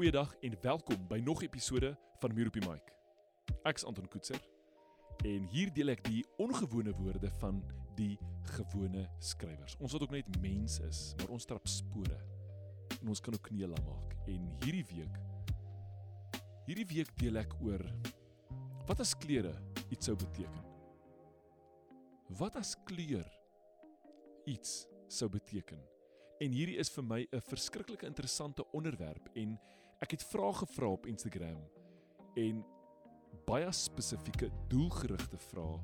Goeiedag en welkom by nog 'n episode van Muur op die Mic. Ek's Anton Koetser en hier deel ek die ongewone woorde van die gewone skrywers. Ons wat ook net mens is, maar ons trap spore en ons kan ook kneela maak. En hierdie week hierdie week deel ek oor wat as kleure iets sou beteken. Wat as kleur iets sou beteken? En hierdie is vir my 'n verskriklike interessante onderwerp en ek het vrae gevra op Instagram en baie spesifieke doelgerigte vrae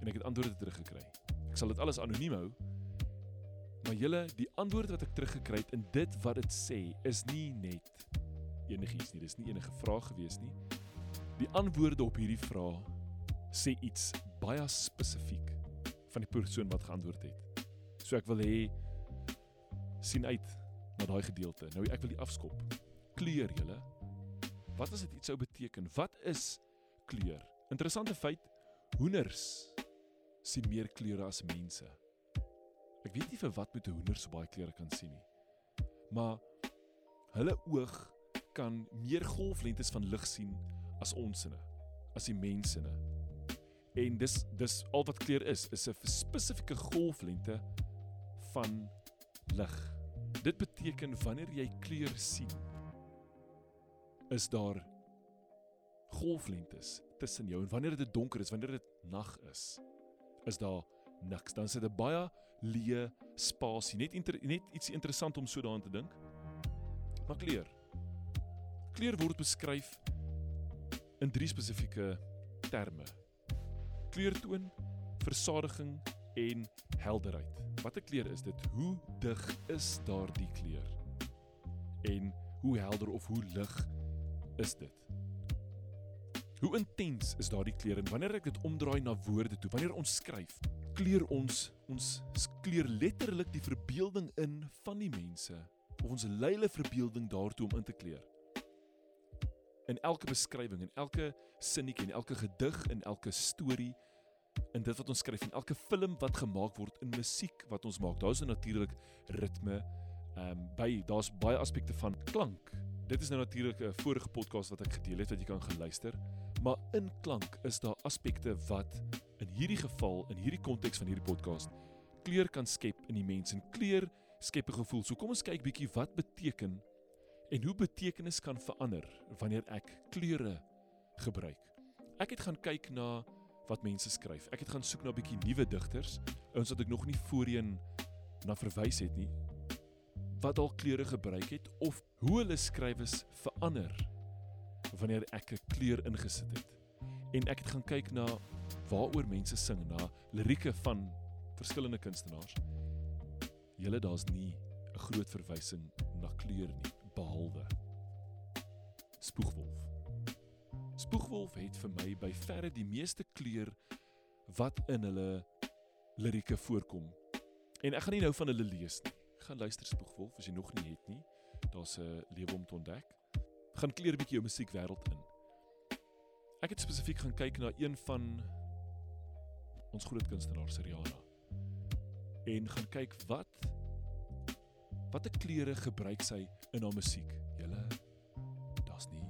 en ek het antwoorde teruggekry. Ek sal dit alles anoniem hou. Maar julle, die antwoord wat ek teruggekry het in dit wat dit sê is nie net enigiets nie. Dis nie enige vraag gewees nie. Die antwoorde op hierdie vrae sê iets baie spesifiek van die persoon wat geantwoord het. So ek wil hê sien uit na daai gedeelte. Nou ek wil die afskop. Kleur julle. Wat as dit iets sou beteken? Wat is kleur? Interessante feit, hoenders sien meer kleure as mense. Ek weet nie vir wat met 'n hoender so baie kleure kan sien nie. Maar hulle oog kan meer golflengtes van lig sien as ons sinne, as die mens sinne. En dis dis al wat kleur is, is 'n spesifieke golflengte van lig. Dit beteken wanneer jy kleur sien, is daar golflengtes tussen jou en wanneer dit donker is, wanneer dit nag is, is daar niks. Dan sit 'n baie leë spasie. Net net iets interessant om so daaraan te dink. Maar kleur. Kleur word beskryf in drie spesifieke terme. Kleurtoon, versadiging en helderheid. Wat 'n kleur is dit? Hoe dig is daardie kleur? En hoe helder of hoe lig is dit? Hoe intens is daardie kleur en wanneer ek dit omdraai na woorde toe, wanneer ons skryf, kleur ons ons kleur letterlik die verbeelding in van die mense of ons lei hulle verbeelding daartoe om in te kleur. In elke beskrywing en elke sinnetjie en elke gedig en elke storie in dit wat ons skryf en elke film wat gemaak word in musiek wat ons maak. Daar's natuurlik ritme. Ehm um, by daar's baie aspekte van klank. Dit is nou natuurlik 'n vorige podcast wat ek gedeel het wat jy kan geluister. Maar in klank is daar aspekte wat in hierdie geval in hierdie konteks van hierdie podcast kleur kan skep in die mens en kleur skep 'n gevoel. So kom ons kyk bietjie wat beteken en hoe betekenis kan verander wanneer ek kleure gebruik. Ek het gaan kyk na wat mense skryf. Ek het gaan soek na 'n bietjie nuwe digters, ouens wat ek nog nie voorheen na verwys het nie, wat dalk kleure gebruik het of hoe hulle skrywes verander wanneer ek 'n kleur ingesit het. En ek het gaan kyk na waaroor mense sing, na lirieke van verskillende kunstenaars. Julle daar's nie 'n groot verwysing na kleur nie behalwe Spoegwolf. Spoegwolf het vir my by verre die meeste kleur wat in hulle lirieke voorkom. En ek gaan nie nou van hulle lees nie. Gaan luister Spoegwolf as jy nog nie het nie. Daar's 'n lewe om te ontdek. Gaan kleur 'n bietjie jou musiekwêreld in. Ek het spesifiek gaan kyk na een van ons groot kunstenaars, Rihanna. En gaan kyk wat watter kleure gebruik sy in haar musiek. Julle daar's nie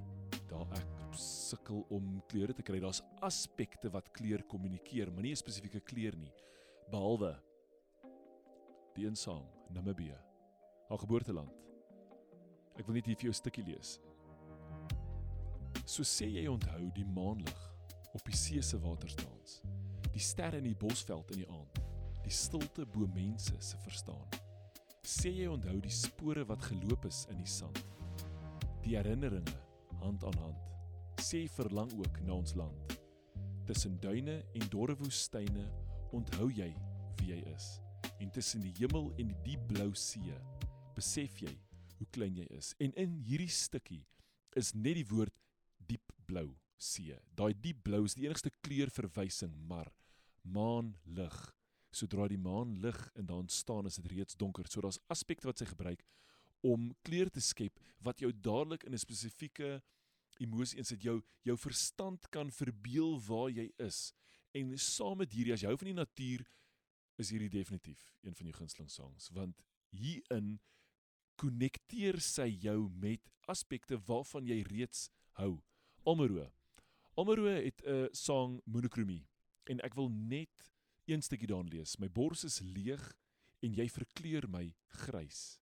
daar ek sukkel om kleure te kry. Daar's aspekte wat kleur kommunikeer, maar nie 'n spesifieke kleur nie, behalwe die insang Namibië, haar geboorteland. Ek wil net hier vir jou 'n stukkie lees. So sê jy onthou die maanlig op die see se waterdans, die sterre in die bosveld in die aand, die stilte bo mense se verstaan. Sê jy onthou die spore wat geloop is in die sand, die herinneringe hand aan hand sê verlang ook na ons land. Tussen duine en dorre woestyne onthou jy wie jy is. En tussen die hemel en die diep blou see besef jy hoe klein jy is. En in hierdie stukkie is net die woord diep blou see. Daai diep blou is die enigste kleurverwysing, maar maan lig. Sodra die maan lig en daar staan is dit reeds donker. So daar's aspekte wat sy gebruik om kleur te skep wat jou dadelik in 'n spesifieke emosie insit jou jou verstand kan verbeel waar jy is en saam met hierdie as jy hou van die natuur is hierdie definitief een van jou gunsteling songs want hierin konnekteer sy jou met aspekte waarvan jy reeds hou. Almero. Almero het 'n sang monokromie en ek wil net een stukkie daarin lees. My bors is leeg en jy verkleur my grys.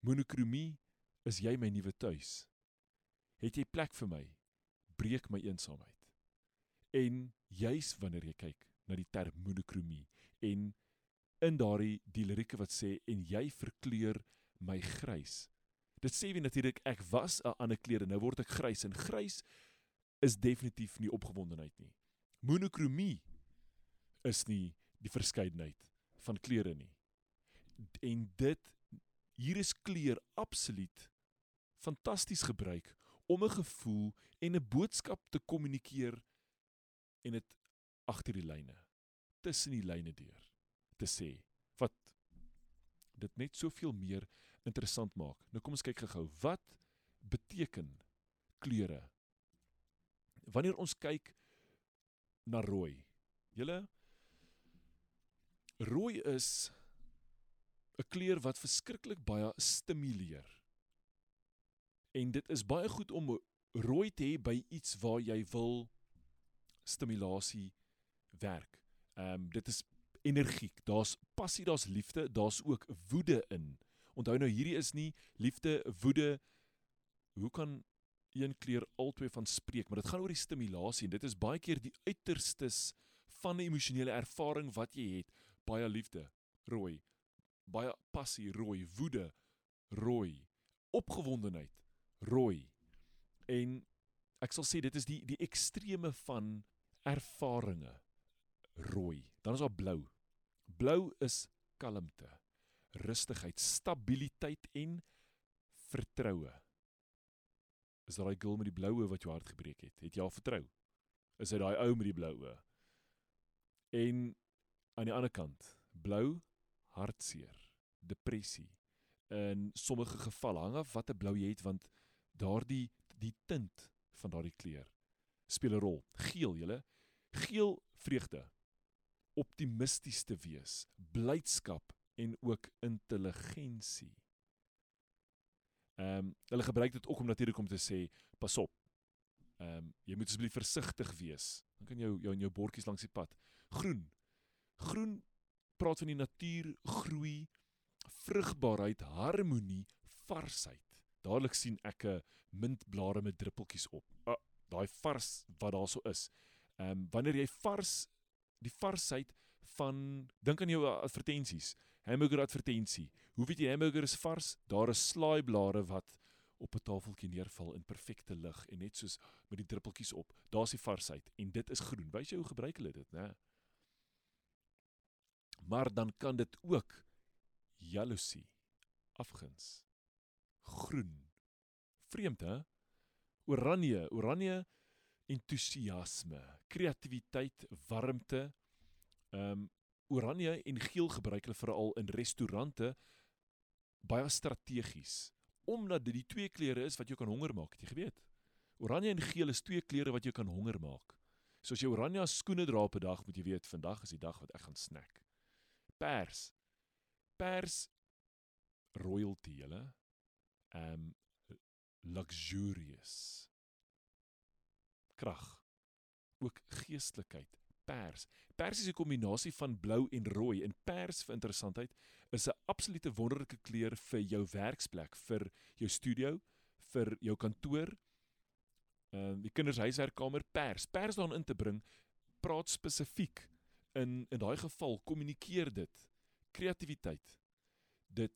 Monokromie is jy my nuwe tuis. Het jy plek vir my? Breek my eensaamheid. En juis wanneer jy kyk na die term monokromie en in daardie die lirieke wat sê en jy verkleur my grys. Dit sê wie natuurlik ek was 'n ander klere, nou word ek grys en grys is definitief nie opgewondenheid nie. Monokromie is nie die verskeidenheid van kleure nie. En dit hier is kleur absoluut fantasties gebruik om 'n gevoel en 'n boodskap te kommunikeer en dit agter die lyne tussen die lyne deur te sê wat dit net soveel meer interessant maak. Nou kom ons kyk gou-gou. Wat beteken kleure? Wanneer ons kyk na rooi. Julle rooi is 'n kleur wat verskriklik baie stimuleer. En dit is baie goed om rooi te hê by iets waar jy wil stimulasie werk. Ehm um, dit is energiek. Daar's passie, daar's liefde, daar's ook woede in. Onthou nou hierdie is nie liefde, woede. Hoe kan een kleur albei van spreek? Maar dit gaan oor die stimulasie en dit is baie keer die uiterstes van 'n emosionele ervaring wat jy het. Baie liefde, rooi. Baie passie, rooi, woede, rooi. Opgewondenheid, rooi. En ek sal sê dit is die die ekstreme van ervarings rooi. Dan is daar blou. Blou is kalmte rustigheid, stabiliteit en vertroue. Is daai girl met die blou oë wat jou hart gebreek het? Het jy haar vertrou? Is dit daai ou met die blou oë? En aan die ander kant, blou hartseer, depressie. In sommige gevalle hang af watter blou jy het want daardie die tint van daardie kleur speel 'n rol. Geel, julle. Geel vreugde. Optimisties te wees, blydskap, en ook intelligensie. Ehm um, hulle gebruik dit ook om natuurlik om te sê pas op. Ehm um, jy moet asseblief versigtig wees. Dan kan jou jou in jou bordjies langs die pad. Groen. Groen praat van die natuur, groei, vrugbaarheid, harmonie, varsheid. Dadelik sien ek 'n mintblare met druppeltjies op. Ah, daai vars wat daarso is. Ehm um, wanneer jy vars die varsheid van dink aan jou advertensies hamburger advertensie. Hoe weet jy hamburger is vars? Daar is slaaiblare wat op 'n tafeltjie neerval in perfekte lig en net soos met die druppeltjies op. Daar's die varsheid en dit is groen. Wys jy hoe gebruik hulle dit, né? Maar dan kan dit ook jaloesie, afguns, groen. Vreemd, hè? Oranje, oranje entoesiasme, kreatiwiteit, warmte. Ehm um, oranje en geel gebruik hulle veral in restaurante baie strategies omdat dit die twee kleure is wat jou kan honger maak, het jy geweet? Oranje en geel is twee kleure wat jou kan honger maak. So as jy oranje skoene dra op 'n dag, moet jy weet vandag is die dag wat ek gaan snack. Pers. Pers royalty, julle. Um luxurious. Krag. Ook geestelikheid pers. Pers is 'n kombinasie van blou en rooi en pers vir interessantheid is 'n absolute wonderlike kleur vir jou werksplek, vir jou studio, vir jou kantoor. Ehm uh, die kindershuiswerkkamer pers. Pers daarin in te bring praat spesifiek in in daai geval kommunikeer dit kreatiwiteit. Dit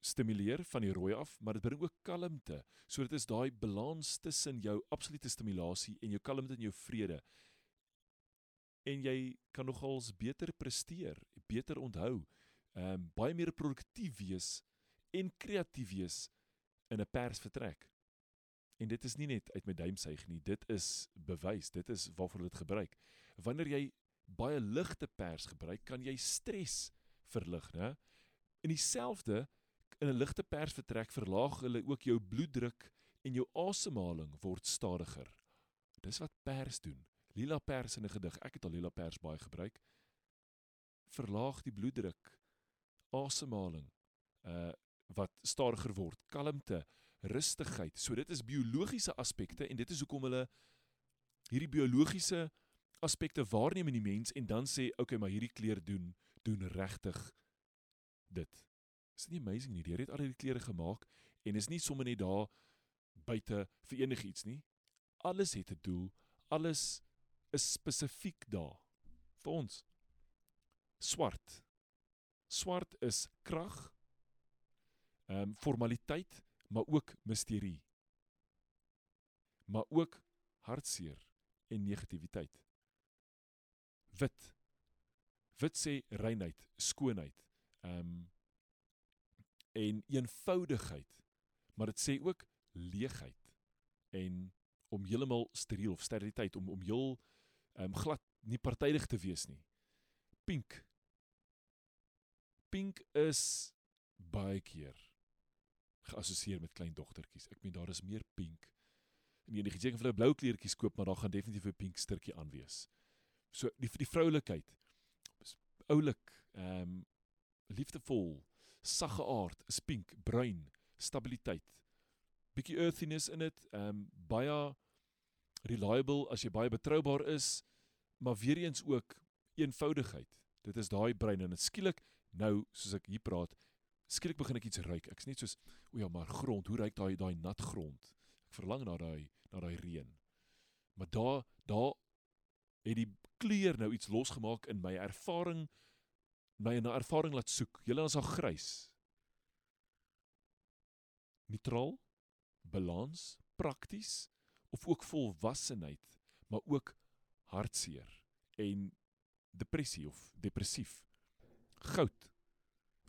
stimuleer van die rooi af, maar dit bring ook kalmte. So dit is daai balans tussen jou absolute stimulasie en jou kalmte en jou vrede en jy kan nogals beter presteer, beter onthou, ehm um, baie meer produktief wees en kreatief wees in 'n persvertrek. En dit is nie net uit my duim suig nie, dit is bewys, dit is waarvoor dit gebruik. Wanneer jy baie ligte pers gebruik, kan jy stres verlig, né? In dieselfde in 'n ligte persvertrek verlaag hulle ook jou bloeddruk en jou asemhaling word stadiger. Dis wat pers doen lila pers in 'n gedig. Ek het al lila pers baie gebruik. Verlaag die bloeddruk, asemhaling, uh wat stadiger word, kalmte, rustigheid. So dit is biologiese aspekte en dit is hoekom hulle hierdie biologiese aspekte waarneem in die mens en dan sê, "Oké, okay, maar hierdie kleur doen doen regtig dit." Is dit nie amazing nie? Die Here het al hierdie klere gemaak en is nie sommer net daar buite vir enigiets nie. Alles het 'n doel. Alles is spesifiek daar vir ons. Swart. Swart is krag. Ehm um, formaliteit, maar ook misterie. Maar ook hartseer en negativiteit. Wit. Wit sê reinheid, skoonheid. Ehm um, en eenvoudigheid. Maar dit sê ook leegheid en om heeltemal steriel of steriliteit om om heel ehm um, glad nie partydig te wees nie. Pink. Pink is baie keer geassosieer met klein dogtertjies. Ek meen daar is meer pink en jy het vir 'n blou kleertjies koop, maar daar gaan definitief 'n pink stukkie aan wees. So die die vroulikheid is oulik, ehm um, liefdevol, sagge aard, is pink, bruin, stabiliteit. Bietjie earthiness in dit, ehm um, baie reliable as jy baie betroubaar is, maar weer eens ook eenvoudigheid. Dit is daai brein en dit skielik nou soos ek hier praat, skielik begin ek iets ruik. Ek's net soos o ja, maar grond, hoe ruik daai daai nat grond? verlang na daai na daai reën. Maar daar daar het die kleur nou iets losgemaak in my ervaring my 'n ervaring laat soek. Julle is al grys. Neutraal, balans, prakties of ook volwassenheid, maar ook hartseer en depressie of depressief. Goud.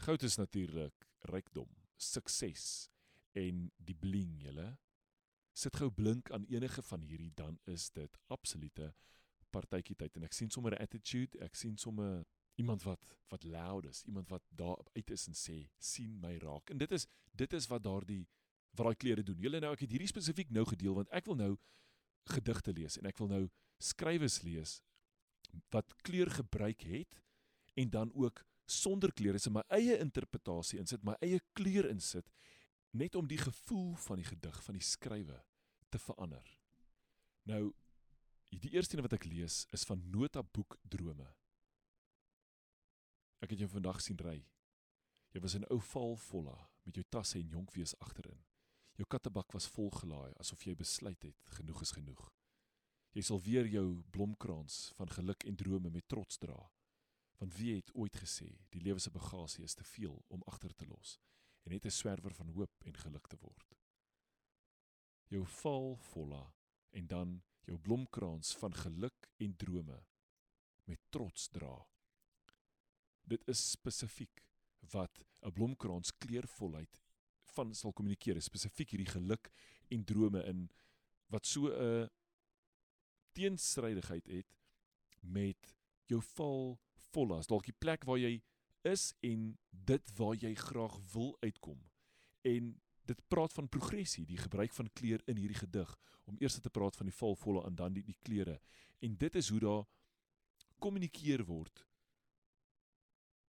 Goud is natuurlik rykdom, sukses en die bling, julle sit gou blink aan enige van hierdie dan is dit absolute partytjie tyd en ek sien sommer 'n attitude ek sien sommer iemand wat wat loud is iemand wat daar uit is en sê sien my raak en dit is dit is wat daardie wat daai klere doen julle nou ek het hierdie spesifiek nou gedeel want ek wil nou gedigte lees en ek wil nou skrywers lees wat kleur gebruik het en dan ook sonder kleure is in my eie interpretasie insit my eie kleur insit net om die gevoel van die gedig van die skrywe te verander. Nou die eerste een wat ek lees is van Notaboek Drome. Ek het jou vandag sien ry. Jy was in ou val volla met jou tasse en jonkwees agterin. Jou kattebak was vol gelaai asof jy besluit het genoeg is genoeg. Jy sal weer jou blomkrans van geluk en drome met trots dra. Want wie het ooit gesê die lewe se bagasie is te veel om agter te los? en net 'n swerwer van hoop en geluk te word. Jou val volla en dan jou blomkrans van geluk en drome met trots dra. Dit is spesifiek wat 'n blomkrans kleurvolheid van sal kommunikeer, spesifiek hierdie geluk en drome in wat so 'n teenstrydigheid het met jou val volla. Dis dalk die plek waar jy is en dit waar jy graag wil uitkom. En dit praat van progressie, die gebruik van kleur in hierdie gedig om eers te praat van die valvolle en dan die die kleure. En dit is hoe daar kommunikeer word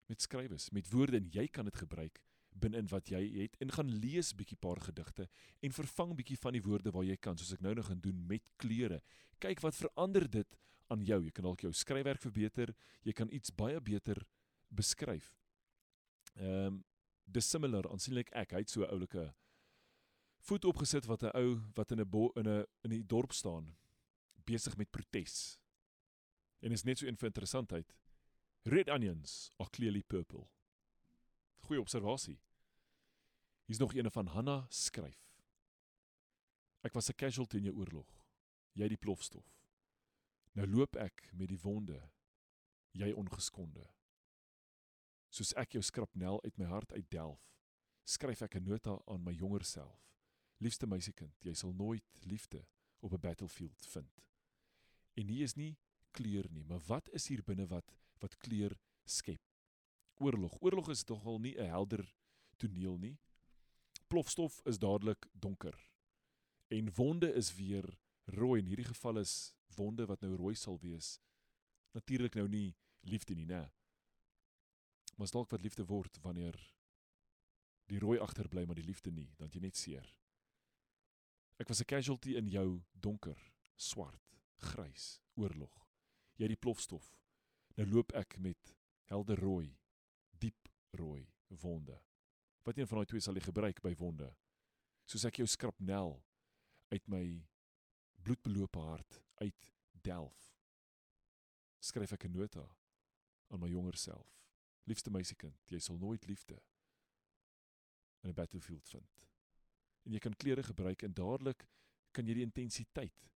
met skrywers, met woorde en jy kan dit gebruik binne in wat jy het en gaan lees bietjie paar gedigte en vervang bietjie van die woorde waar jy kan soos ek nou nog gaan doen met kleure. Kyk wat verander dit aan jou. Jy kan dalk jou skryfwerk verbeter, jy kan iets baie beter beskryf. Ehm um, dissimilar aansienlik ek hy het so 'n oulike voet opgesit wat 'n ou wat in 'n in 'n in die dorp staan besig met protes. En is net so 'n interessantheid. Red onions are clearly purple. Goeie observasie. Hier's nog eene van Hanna skryf. Ek was 'n casualty in 'n oorlog. Jy die plofstof. Nou loop ek met die wonde. Jy ongeskonde soos ek jou skrapnel uit my hart uitdelf, skryf ek 'n nota aan my jonger self. Liefste meisiekind, jy sal nooit liefde op 'n battlefield vind. En hier is nie kleur nie, maar wat is hier binne wat wat kleur skep? Oorlog. Oorlog is tog al nie 'n helder toneel nie. Plofstof is dadelik donker. En wonde is weer rooi. In hierdie geval is wonde wat nou rooi sal wees. Natuurlik nou nie liefde nie, né? Maar dalk wat liefde word wanneer die rooi agterbly maar die liefde nie, dan jy net seer. Ek was 'n casualty in jou donker, swart, grys oorlog. Jy het die plofstof. Nou loop ek met helder rooi, diep rooi wonde. Wat een van daai twee sal jy gebruik by wonde? Soos ek jou skrapnel uit my bloedbelope hart uit delf. Skryf ek 'n nota aan my jonger self. Liefste meisiekind, jy sal nooit liefde in 'n battlefield vind. En jy kan klere gebruik en dadelik kan jy die intensiteit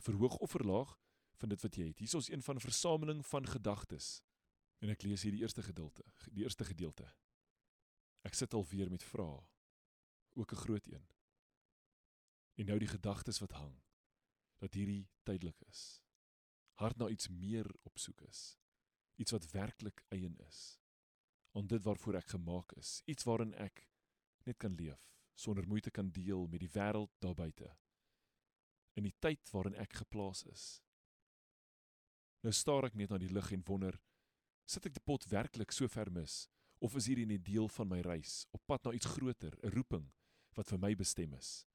verhoog of verlaag van dit wat jy het. Hier is een van 'n versameling van gedagtes. En ek lees hier die eerste gedeelte, die eerste gedeelte. Ek sit alweer met vrae, ook 'n groot een. En nou die gedagtes wat hang dat hierdie tydelik is. Hart na iets meer opsoek is. Iets wat werklik eien is. Om dit waarvoor ek gemaak is, iets waarin ek net kan leef sonder moeite kan deel met die wêreld daar buite in die tyd waarin ek geplaas is nou staar ek net na die lig en wonder sit ek die pot werklik so ver mis of is hierdie 'n deel van my reis op pad na iets groter 'n roeping wat vir my bestem is?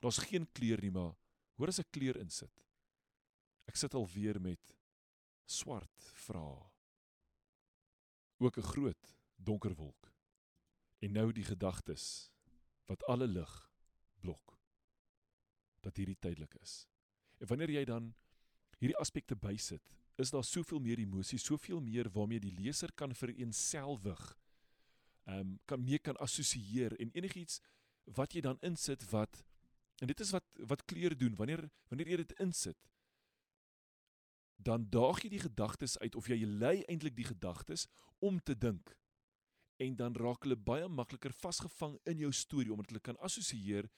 Daar's geen kleur nie maar hoor as ek kleur insit. Ek sit alweer met swart vrae. Ook 'n groot donker wolk. En nou die gedagtes wat alle lig blok dat hierdie tydelik is. En wanneer jy dan hierdie aspekte bysit, is daar soveel meer emosie, soveel meer waarmee die leser kan vereenselwig. Ehm um, kan mee kan assosieer en enigiets wat jy dan insit wat en dit is wat wat kleur doen wanneer wanneer jy dit insit dan daag jy die gedagtes uit of jy lei eintlik die gedagtes om te dink en dan raak hulle baie makliker vasgevang in jou storie omdat hulle kan assosieer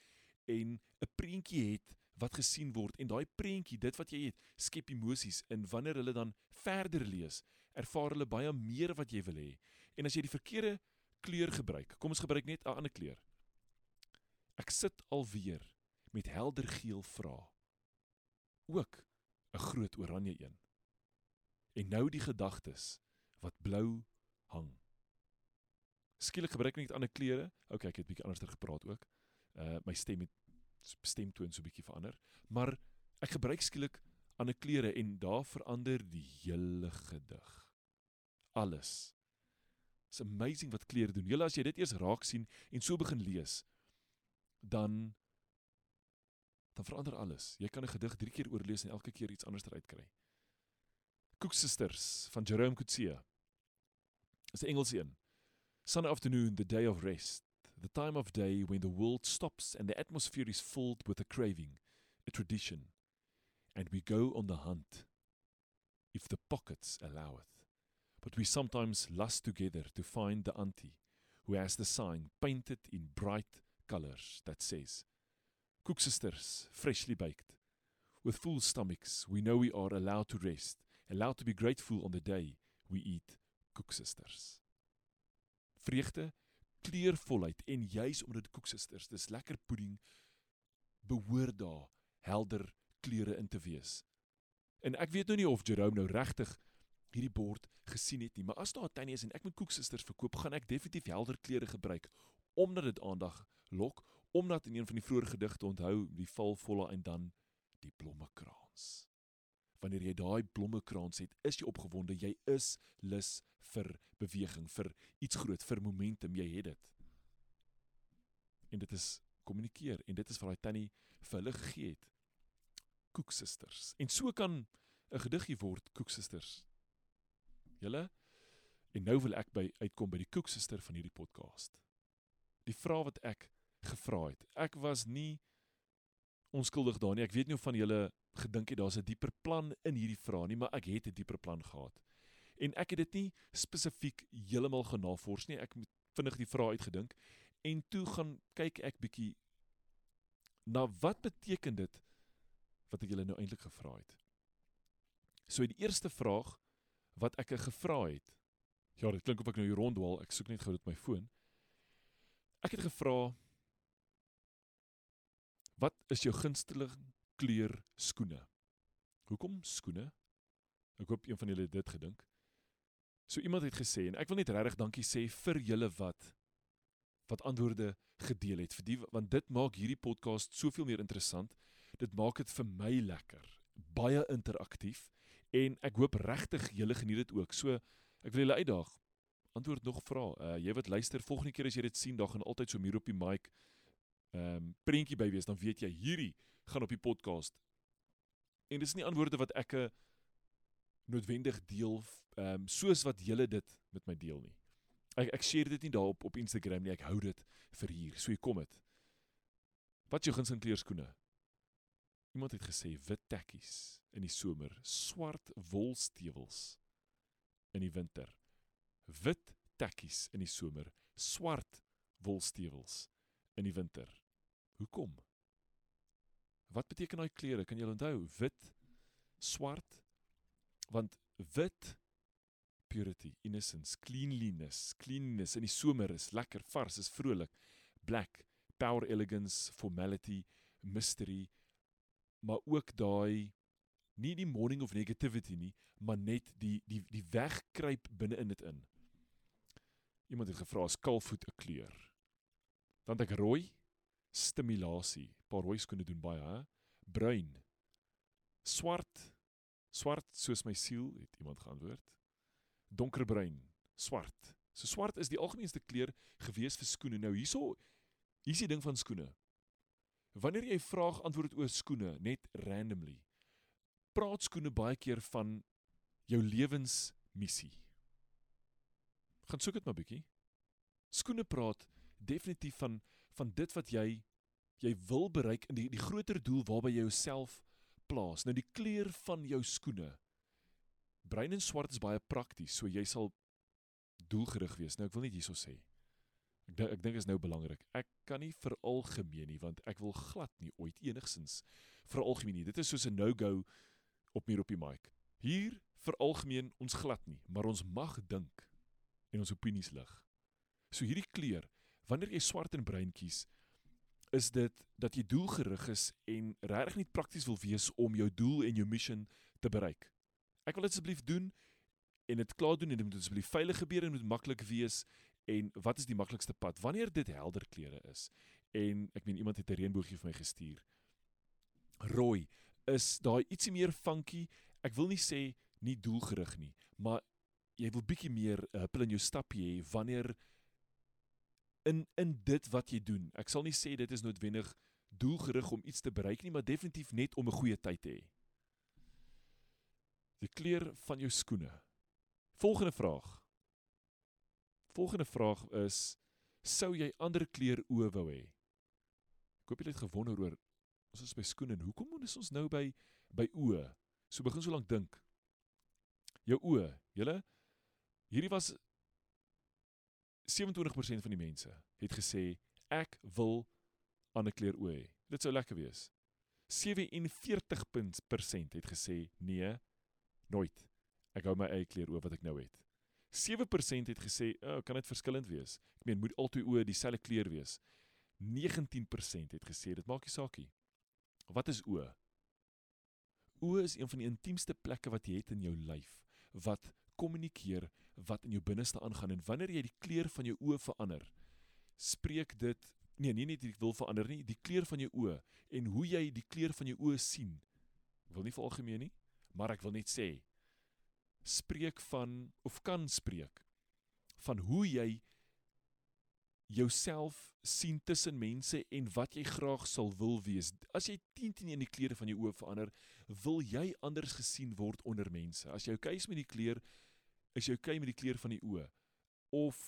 en 'n prentjie het wat gesien word. En daai prentjie dit wat jy het skep emosies. En wanneer hulle dan verder lees ervaar hulle baie meer wat jy wil hê. En as jy die verkeerde kleur gebruik kom ons gebruik net 'n ander kleur. Ek sit alweer met helder geel vra ook 'n groot oranje een. En nou die gedagtes wat blou hang. Skielik gebruik ek net ander klere. OK, ek het bietjie anderster gepraat ook. Uh my stem het stemtoon so bietjie verander, maar ek gebruik skielik ander klere en daar verander die hele gedig. Alles. It's amazing wat klere doen. Julle as jy dit eers raak sien en so begin lees, dan dan verander alles. Jy kan 'n gedig 3 keer oorlees en elke keer iets anders eruit kry. Cook Sisters van Jerome Coetzee. Dis 'n Engelse een. Sunday afternoon, the day of rest, the time of day when the world stops and the atmosphere is filled with a craving, a tradition, and we go on the hunt, if the pockets alloweth. But we sometimes lust together to find the auntie who has the sign painted in bright colors that says, Cook sisters, freshly baked. With full stomachs, we know we are allowed to rest, allowed to be grateful on the day we eat cook sisters. vreugde, kleurvolheid en juis omdat dit koeksisters, dis lekker pudding behoort daar helder kleure in te wees. En ek weet nou nie of Jerome nou regtig hierdie bord gesien het nie, maar as daar 'n tannie is en ek moet koeksisters verkoop, gaan ek definitief helder kleure gebruik omdat dit aandag lok, omdat in een van die vroeë gedigte onthou die valvolle en dan die blommekrans. Wanneer jy daai blommekrans het, is jy opgewonde, jy is lus vir beweging, vir iets groot, vir momentum, jy het dit. En dit is kommunikeer en dit is wat daai tannie vir hulle gegee het. Cook sisters. En so kan 'n gediggie word Cook sisters. Julle en nou wil ek by uitkom by die Cook sister van hierdie podcast. Die vraag wat ek gevra het. Ek was nie onskuldig daar nie. Ek weet nie of van julle gedink het daar's 'n dieper plan in hierdie vraag nie, maar ek het 'n dieper plan gehad en ek het dit nie spesifiek heeltemal genavors nie. Ek het vinnig die vraag uitgedink en toe gaan kyk ek bietjie na wat beteken dit wat ek julle nou eintlik gevra het. So die eerste vraag wat ek gevra het. Ja, dit klink of ek nou hier rondwaal. Ek soek net gou dit my foon. Ek het gevra Wat is jou gunsteling kleur skoene? Hoekom skoene? Ek hoop een van julle het dit gedink. So iemand het gesê en ek wil net regtig dankie sê vir julle wat wat antwoorde gedeel het vir die want dit maak hierdie podcast soveel meer interessant. Dit maak dit vir my lekker, baie interaktief en ek hoop regtig julle geniet dit ook. So ek wil julle uitdaag. Antwoord nog vra. Uh jy wat luister, volgende keer as jy dit sien, dan gaan altyd so hier op die mic ehm um, prentjie by wees, dan weet jy hierdie gaan op die podcast. En dis nie antwoorde wat ek 'n uh, noodwendig deel ehm um, soos wat julle dit met my deel nie. Ek ek share dit nie daarop op Instagram nie. Ek hou dit vir hier. So hier kom dit. Wat jou gunsteling kleurskoene? Iemand het gesê wit tekkies in die somer, swart wolstewels in die winter. Wit tekkies in die somer, swart wolstewels in die winter. Hoekom? Wat beteken daai kleure? Kan jy onthou? Wit, swart, want wit purity, innocence, cleanliness, cleanliness in die somer is lekker vars, is vrolik. Black, power, elegance, formality, mystery, maar ook daai nie die morning of negativity nie, maar net die die die wegkruip binne in dit in. Iemand het gevra as kalfvoet 'n kleur. Dan het ek rooi stimulasie. Paar rooi skoene doen baie, hè? Bruin. Swart Swart soos my siel, het iemand geantwoord. Donkerbruin, swart. So swart is die algemeenste kleur gewees vir skoene. Nou hierso hier's die ding van skoene. Wanneer jy vraag antwoord oor skoene net randomly, praat skoene baie keer van jou lewensmissie. Gaan soek dit maar bietjie. Skoene praat definitief van van dit wat jy jy wil bereik in die die groter doel waarby jy jouself plaas. Nou die kleur van jou skoene. Bruin en swart is baie prakties, so jy sal doelgerig wees. Nou ek wil net hierso sê. Ek dink ek dink is nou belangrik. Ek kan nie vir algemeen nie want ek wil glad nie ooit enigsins vir algemeen nie. Dit is soos 'n no-go op meer op die mic. Hier vir algemeen ons glad nie, maar ons mag dink en ons opinies lig. So hierdie kleur, wanneer jy swart en bruin kies, is dit dat jy doelgerig is en regtig nie prakties wil wees om jou doel en jou mission te bereik. Ek wil dit asseblief doen en dit klaar doen en dit moet asseblief veilig gebeur en moet maklik wees en wat is die maklikste pad wanneer dit helder kleure is en ek meen iemand het 'n reënboogie vir my gestuur. Rooi is daai ietsie meer funky. Ek wil nie sê nie doelgerig nie, maar jy wil bietjie meer uh, huppel in jou stapie hê wanneer in in dit wat jy doen. Ek sal nie sê dit is noodwendig doelgerig om iets te bereik nie, maar definitief net om 'n goeie tyd te hê. Die kleur van jou skoene. Volgende vraag. Volgende vraag is sou jy ander kleur oë wou hê? Ek hoop jy het gewonder oor ons is by skoene en hoekom moet ons nou by by oë? So begin so lank dink. Jou oë, julle hierdie was 27% van die mense het gesê ek wil ander kleur oë hê. Dit sou lekker wees. 47% het gesê nee, nooit. Ek hou my eie kleur oë wat ek nou het. 7% het gesê, "O, oh, kan dit verskillend wees?" Ek meen, moet altyd oë dieselfde kleur wees. 19% het gesê dit maak nie saak nie. Wat is oë? Oë is een van die intiemste plekke wat jy het in jou lyf wat kommunikeer wat in jou binneste aangaan en wanneer jy die kleur van jou oë verander, spreek dit nee, nie net ek wil verander nie, die kleur van jou oë en hoe jy die kleur van jou oë sien. Ek wil nie vir algemeen nie, maar ek wil net sê spreek van of kan spreek van hoe jy jouself sien tussen mense en wat jy graag sal wil wees. As jy 10 teen in die kleure van jou oë verander, wil jy anders gesien word onder mense. As jy oukei is met die kleur, is jy okay met die kleur van die oë? Of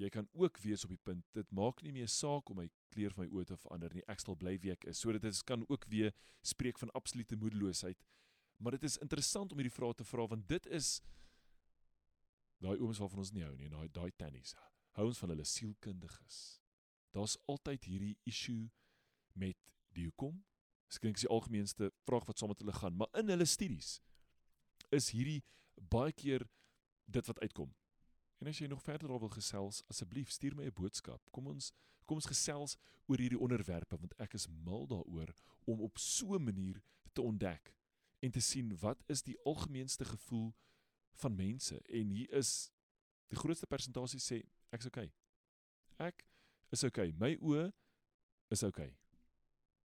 jy kan ook wees op die punt dit maak nie meer saak om my kleur van my oë te verander nie. Ek sal bly wie ek is. Sodat dit kan ook weer spreek van absolute moedeloosheid. Maar dit is interessant om hierdie vrae te vra want dit is daai ooms waarvan ons nie hou nie daai daai tannies hou ons van hulle sielkundiges. Daar's altyd hierdie issue met die hoekom? Skink is die algemeenste vraag wat saam met hulle gaan maar in hulle studies is hierdie baie keer dit wat uitkom. En as jy nog verder daaroor wil gesels, asseblief stuur my 'n boodskap. Kom ons kom ons gesels oor hierdie onderwerpe want ek is mal daaroor om op so 'n manier te ontdek en te sien wat is die algemeenste gevoel van mense en hier is die grootste persentasie sê ek's okay. Ek is okay. My oë is okay.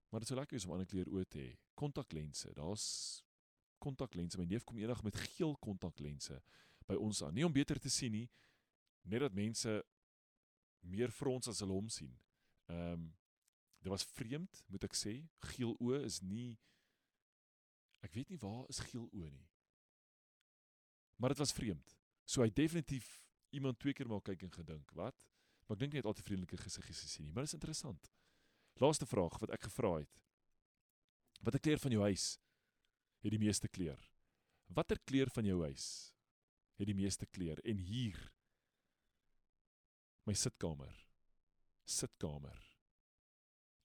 Maar dit sou lekker wees om ander kleur oë te hê. Kontaklense. Daar's kontaklense. My neef kom eendag met geel kontaklense by ons aan. Nie om beter te sien nie, net dat mense meer frons as hulle hom sien. Ehm um, dit was vreemd, moet ek sê. Geel oë is nie ek weet nie waar is geel oë nie. Maar dit was vreemd. So hy definitief iemand twee keer maak kyk en gedink, wat? Maar ek dink net altyd vriendelike gesiggies gesien nie, maar dit is interessant. Laaste vraag wat ek gevra het. Watter kleur van jou huis het die meeste kleur? Watter kleur van jou huis het die meeste kleur? En hier my sitkamer. Sitkamer.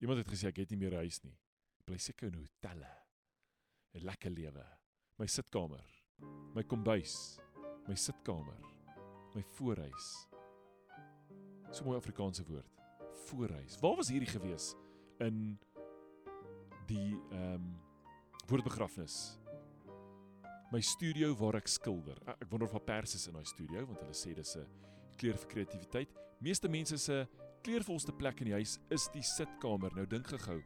Iemand het gesê ek het nie meer 'n huis nie. Ek bly seker in 'n hotel. 'n Lekker lewe. My sitkamer. My kombuis. My sitkamer. My voorhuis. So mooi Afrikaanse woord. Voorhuis. Waar was hierdie gewees in die ehm um, woordbegrafnis? My studio waar ek skilder. Ek wonder of daar pers is in daai studio want hulle sê dis 'n kleur vir kreatiwiteit. Meeste mense se kleurvolste plek in die huis is die sitkamer. Nou dink gehou.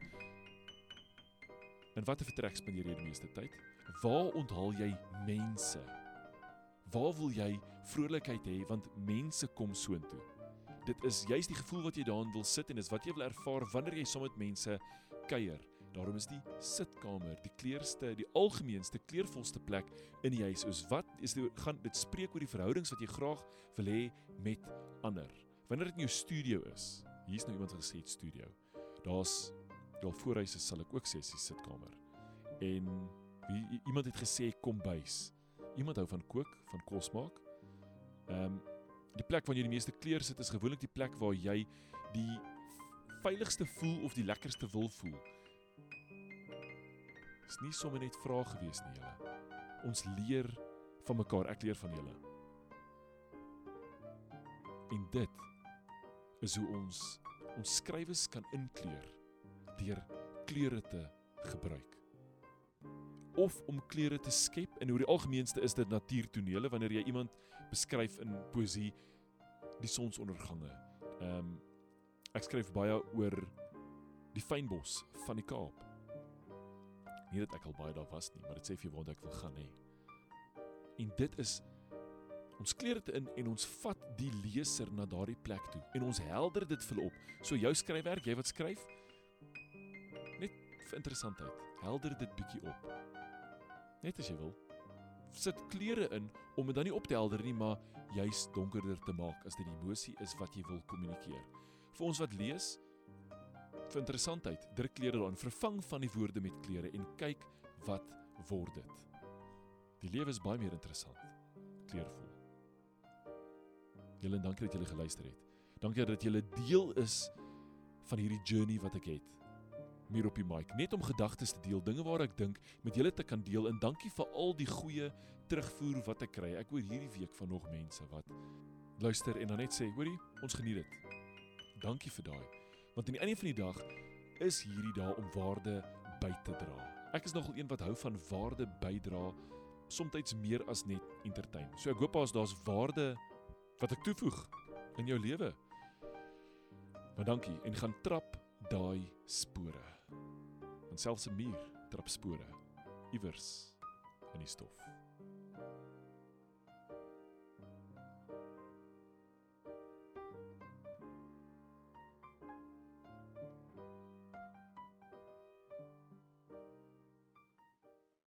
In watter vertrek spandeer jy die meeste tyd? Waar onthaal jy mense? Waar wil jy vrolikheid hê want mense kom soontoe? Dit is juist die gevoel wat jy daarin wil sit en is wat jy wil ervaar wanneer jy saam met mense kuier. Daarom is die sitkamer die kleurste, die algemeenste kleurvolste plek in die huis. Is wat is dit gaan dit spreek oor die verhoudings wat jy graag wil hê met ander. Wanneer dit in jou studio is. Hier's nou iemand gesê studio. Daar's wel voorhuise sal ek ook sê is die sitkamer. En wie iemand het gesê kombuis. Iemand hou van kook, van kos maak. Ehm um, die plek waar jy die meeste kleur sit is gewoonlik die plek waar jy die veiligste voel of die lekkerste wil voel. Is nie sommer net vrae gewees nie julle. Ons leer van mekaar, ek leer van julle. En dit is hoe ons ons skrywes kan inkleur deur kleure te gebruik. Of om kleure te skep en oor die algemeenste is dit natuurtonele wanneer jy iemand beskryf in poesie die sonsondergange. Ehm um, ek skryf baie oor die fynbos van die Kaap. Nie dat ek al baie daar was nie, maar dit sê vir jou waar ek wil gaan hê. En dit is ons kleer dit in en ons vat die leser na daardie plek toe en ons helder dit vir op. So jou skryfwerk, jy wat skryf, net vir interessantheid, helder dit bietjie op. Net as jy wil. Sit kleure in om dit dan nie op te helder nie, maar juis donkerder te maak as dit die emosie is wat jy wil kommunikeer. Vir ons wat lees, vir interessantheid, druk kleure daarin, vervang van die woorde met kleure en kyk wat word dit. Die lewe is baie meer interessant. Kleurvol. Julle dankie dat julle geluister het. Dankie dat julle deel is van hierdie journey wat ek het. Meer op die mic, net om gedagtes te deel, dinge waar ek dink met julle te kan deel en dankie vir al die goeie terugvoer wat ek kry. Ek hoor hierdie week van nog mense wat luister en dan net sê, hoorie, ons geniet dit. Dankie vir daai. Want aan die einde van die dag is hierdie dae om waarde by te dra. Ek is nogal een wat hou van waarde bydra, soms meer as net entertain. So ek hoop as daar's waarde wat ek toevoeg in jou lewe. Maar dankie en gaan trap daai spore. Want selfs 'n muur trap spore iewers in die stof.